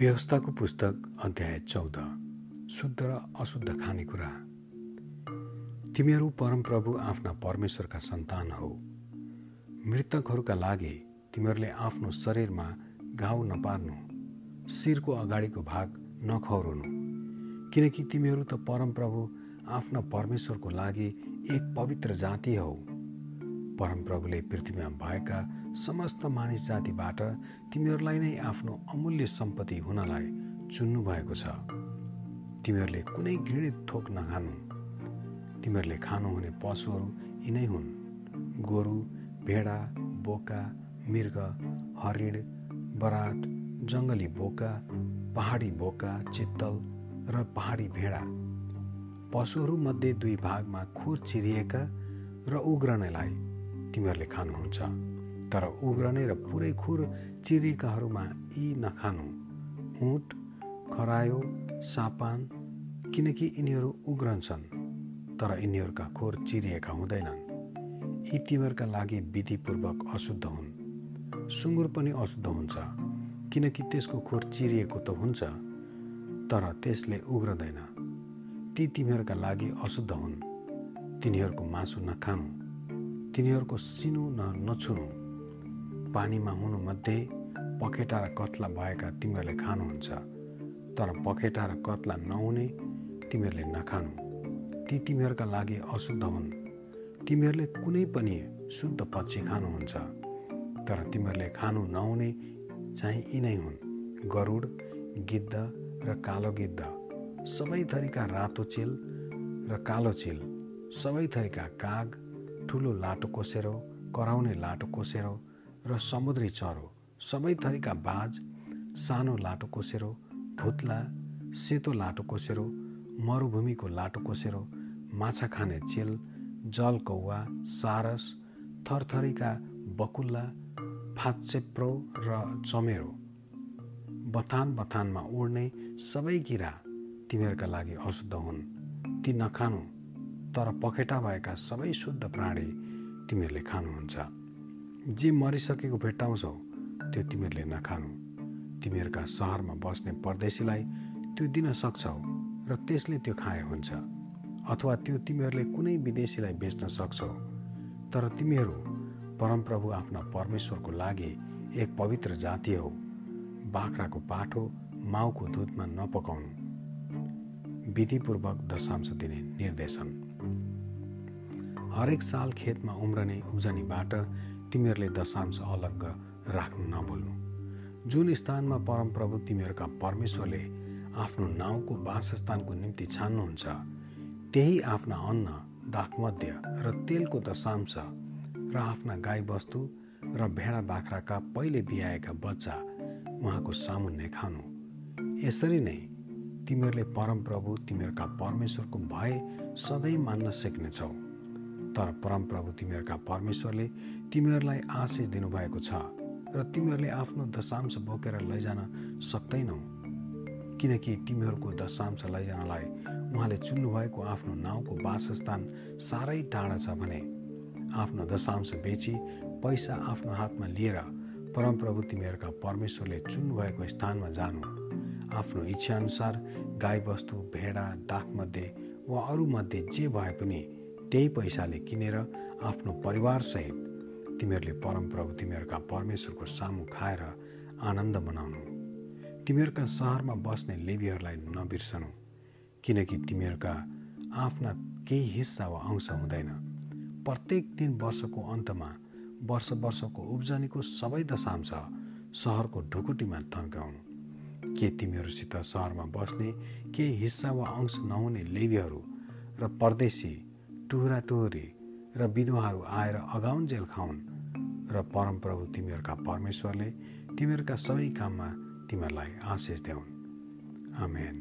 व्यवस्थाको पुस्तक अध्याय चौध। शुद्ध र अशुद्ध खानेकुरा तिमीहरू परमप्रभु आफ्ना परमेश्वरका सन्तान हौ। मृतकहरूका लागि तिमीहरूले आफ्नो शरीरमा घाउ नपार्नु शिरको अगाडिको भाग नखौरनु किनकि तिमीहरू त परमप्रभु आफ्ना परमेश्वरको लागि एक पवित्र जाति हौ। परमप्रभुले पृथ्वीमा भएका समस्त मानिस जातिबाट तिमीहरूलाई नै आफ्नो अमूल्य सम्पत्ति हुनलाई चुन्नु भएको छ। तिमीहरूले कुनै घृणित थोक नखानु। तिमीहरूले खानुहुने पशुहरू यिनै हुन्। गोरु भेडा बोका मृग हरिण बराट जङ्गली बोका पहाडी बोका चित्तल र पहाडी भेडा। पशुहरूमध्ये दुई भागमा खुर चिरिएका र उग्रनेलाई तिमीहरूले खानुहुन्छ। तर उग्रने र पुरै खुर चिरिकाहरूमा यी नखानु। उँट खरायो सापान किनकि यिनीहरू उग्रन्छन् तर यिनीहरूका खोर चिरिएका हुँदैनन्। यी तिमीहरूका लागि विधिपूर्वक अशुद्ध हुन्। सुँगुर पनि अशुद्ध हुन्छ किनकि त्यसको खोर चिरिएको त हुन्छ तर त्यसले उग्रदैन। ती तिमीहरूका लागि अशुद्ध हुन्। तिनीहरूको मासु नखानु। तिनीहरूको सिनु न नछुनु। पानीमा हुनुमध्ये पखेटा र कत्ला भएका तिमीहरूले खानुहुन्छ तर पखेटा र कत्ला नहुने तिमीहरूले नखानु। ती तिमीहरूका लागि अशुद्ध हुन्। तिमीहरूले कुनै पनि शुद्ध पक्षी खानुहुन्छ तर तिमीहरूले खानु नहुने चाहिँ यिनै हुन्। गरुड गिद्ध र कालो गिद्ध सबै थरीका रातो चिल र कालो चिल सबै थरीका काग ठुलो लाटो कोसेरो कराउने लाटो कोसेरो र समुद्री चरो सबै थरीका बाज सानो लाटो कोसेरो भुत्ला सेतो लाटो कोसेरो मरुभूमिको लाटो कोसेरो माछा खाने चिल जल कौवा सारस थरथरीका बकुल्ला फाचेप्रो र चमेरो। बथान बथानमा उड्ने सबै किरा तिमीहरूका लागि अशुद्ध हुन्। ती नखानु। तर पखेटा भएका सबै शुद्ध प्राणी तिमीहरूले खानुहुन्छ। जे मरिसकेको भेट्टाउँछौ त्यो तिमीहरूले नखानु। तिमीहरूका सहरमा बस्ने परदेशीलाई त्यो दिन सक्छौ र त्यसले त्यो खाए हुन्छ। अथवा त्यो तिमीहरूले कुनै विदेशीलाई बेच्न सक्छौ तर तिमीहरू परमप्रभु आफ्ना परमेश्वरको लागि एक पवित्र जाति हौ। बाख्राको पाठो माउको दुधमा नपकाउनु। विधिपूर्वक दशांश दिने निर्देशन। हरेक साल खेतमा उम्रने उब्जनीबाट तिमीहरूले दशांश अलग्ग राख्नु नभुल्नु। जुन स्थानमा परमप्रभु तिमीहरूका परमेश्वरले आफ्नो नाउँको वासस्थानको निम्ति छान्नुहुन्छ त्यही आफ्ना अन्न दाखमध्य र तेलको दशांश र आफ्ना गाईबस्तु र भेडा बाख्राका पहिले बिहाएका बच्चा उहाँको सामुन्ने खानु। यसरी नै तिमीहरूले परमप्रभु तिमीहरूका परमेश्वरको भय सधैँ मान्न सिक्नेछौ। तर परमप्रभु तिमीहरूका परमेश्वरले तिमीहरूलाई आशिष दिनुभएको छ र तिमीहरूले आफ्नो दशांश बोकेर लैजान सक्दैनौ। किनकि तिमीहरूको दशांश लैजानलाई उहाँले चुन्नुभएको आफ्नो नाउँको वासस्थान साह्रै टाढा छ भने आफ्नो दशांश बेची पैसा आफ्नो हातमा लिएर परमप्रभु तिमीहरूका परमेश्वरले चुन्नुभएको स्थानमा जानु। आफ्नो इच्छाअनुसार गाईबस्तु भेडा दाखमध्ये वा अरूमध्ये जे भए पनि त्यही पैसाले किनेर आफ्नो परिवारसहित तिमीहरूले परमप्रभु तिमीहरूका परमेश्वरको सामु खाएर आनन्द मनाउनु। तिमीहरूका सहरमा बस्ने लेबीहरूलाई नबिर्सनु किनकि तिमीहरूका आफ्ना केही हिस्सा वा अंश हुँदैन। प्रत्येक दिन वर्षको अन्तमा वर्ष वर्षको उब्जनीको सबै दशांश सहरको ढुकुटीमा थन्काउनु। के तिमीहरूसित सहरमा बस्ने केही हिस्सा वा अंश नहुने लेबीहरू र परदेशी टुहुरा टुहुरी र विधवाहरू आएर अगाउन्जेल खाउन् र परमप्रभु तिमीहरूका परमेश्वरले तिमीहरूका सबै काममा तिमीहरूलाई आशिष देऊन् आमेन।